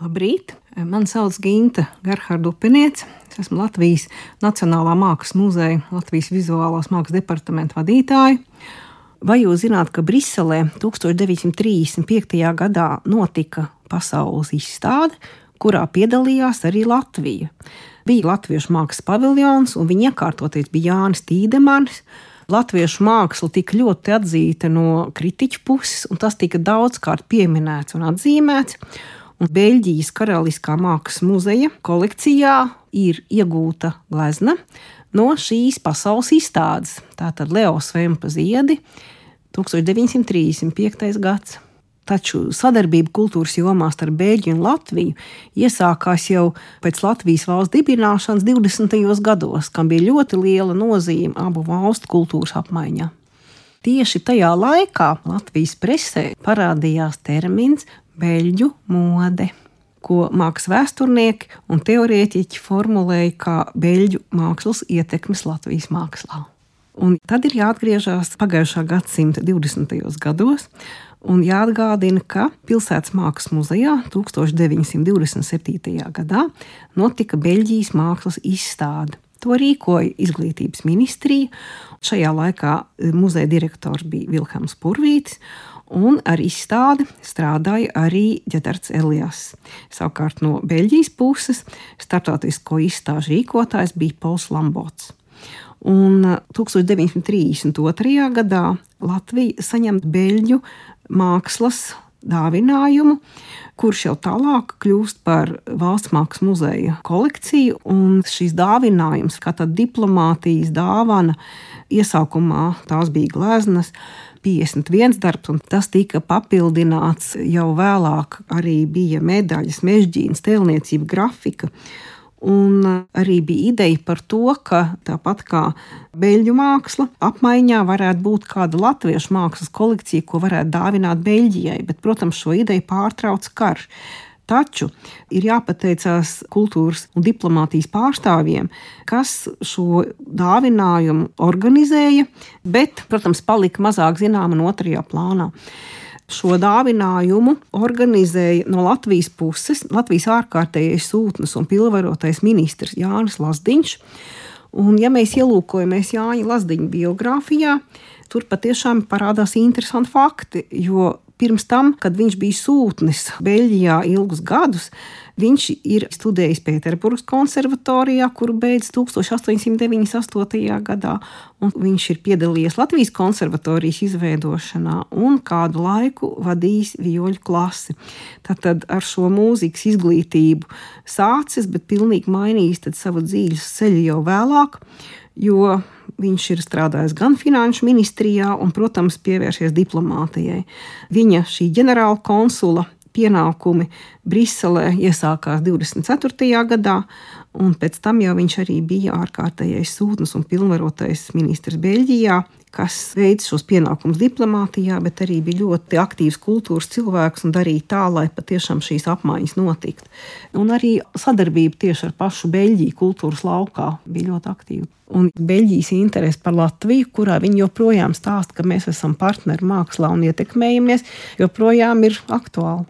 Labrīt! Mani sauc Ginta Gerharda Upeniece. Es esmu Latvijas Nacionālā Mākslas muzeja Latvijas vizuālās mākslas departamenta vadītāja. Vai jūs zināt, ka Briselē 1935. gadā notika pasaules izstāde, kurā piedalījās arī Latvija? Bija Latviešu mākslas paviljons, un viņa iekārtoties bija Jānis Tīdemans. Latviešu māksla tika ļoti atzīta no kritiķu puses, un tas tika daudzkārt pieminēts un atzīmēts un Beļģijas Karaliskā mākslas muzeja kolekcijā ir iegūta glezna no šīs pasaules izstādes. Tātad Leos Vempa ziedi 1935. gads. Taču sadarbība kultūras jomā starp Beļģiju un Latviju iesākās jau pēc Latvijas valsts dibināšanas 20. gados, kam bija ļoti liela nozīme abu valstu kultūras apmaiņā. Tieši tajā laikā Latvijas presē parādījās termins beļģu mode, ko mākslas vēsturnieki un teorētiķi formulēja kā beļģu mākslas ietekmes Latvijas mākslā. Un tad ir jāatgriežas pagājušā gadsimta 20. gados, un jāatgādina, ka Pilsētas mākslas muzejā 1927. gadā notika Beļģijas mākslas izstāde. To rīkoja izglītības ministrija. Šajā laikā muzeja direktors bija Vilhelms Purvītis, un ar izstādi strādāja arī Ģedards Elijas. Savukārt no Beļģijas puses starptautisko izstāžu rīkotājs bija Pols Lambots. Un 1932. gadā Latvija saņem Beļģu mākslas dāvinājumu, kurš jau tālāk kļūst par valsts mākslas muzeja kolekciju. Šīs dāvinājums, kā tāda diplomātijas dāvana, iesākumā tās bija gleznas, 51 darbs, un tas tika papildināts jau vēlāk. Arī bija medaļas, mežģīnas, tēlniecība, grafika. Un arī bija ideja par to, ka tāpat kā beļģu māksla, apmaiņā varētu būt kāda latviešu mākslas kolekcija, ko varētu dāvināt Beļģijai. Bet, protams, šo ideju pārtrauc karš. Taču ir jāpateicās kultūras un diplomātijas pārstāvjiem, kas šo dāvinājumu organizēja, bet, protams, palika mazāk zināma no otrajā plānā. Šo dāvinājumu organizēja no Latvijas puses Latvijas ārkārtējais sūtnis un pilnvarotais ministrs Jānis Lasdiņš. Un, ja mēs ielūkojamies Jāņa Lazdiņa biogrāfijā, tur patiešām parādās interesanti fakti, jo Pirms tam, kad viņš bija sūtnis Beļģijā ilgus gadus, viņš ir studējis Pēterburgas konservatorijā, kuru beidz 1898. gadā, un viņš ir piedalījies Latvijas konservatorijas izveidošanā un kādu laiku vadījis vioļu klasi. Tātad ar šo mūzikas izglītību sācis, bet pilnīgi mainījis savu dzīves ceļu jau vēlāk, jo Viņš ir strādājis gan finanšu ministrijā, un, protams, pievērsies diplomātijai. Viņa šī ģenerāla konsula pienākumi Briselē iesākās 24. gadā, un pēc tam jau viņš arī bija ārkārtējais sūtnis un pilnvarotais ministrs Beļģijā, kas veids šos pienākumus diplomātijā, bet arī bija ļoti aktīvs kultūras cilvēks un darīja tā, lai patiešām šīs apmaiņas notiktu. Un arī sadarbība tieši ar pašu Beļģiju kultūras laukā bija ļoti aktīva un Beļģijas interese par Latviju, kurā viņi joprojām stāsta, ka mēs esam partneri mākslā un ietekmējamies, joprojām ir aktuāli.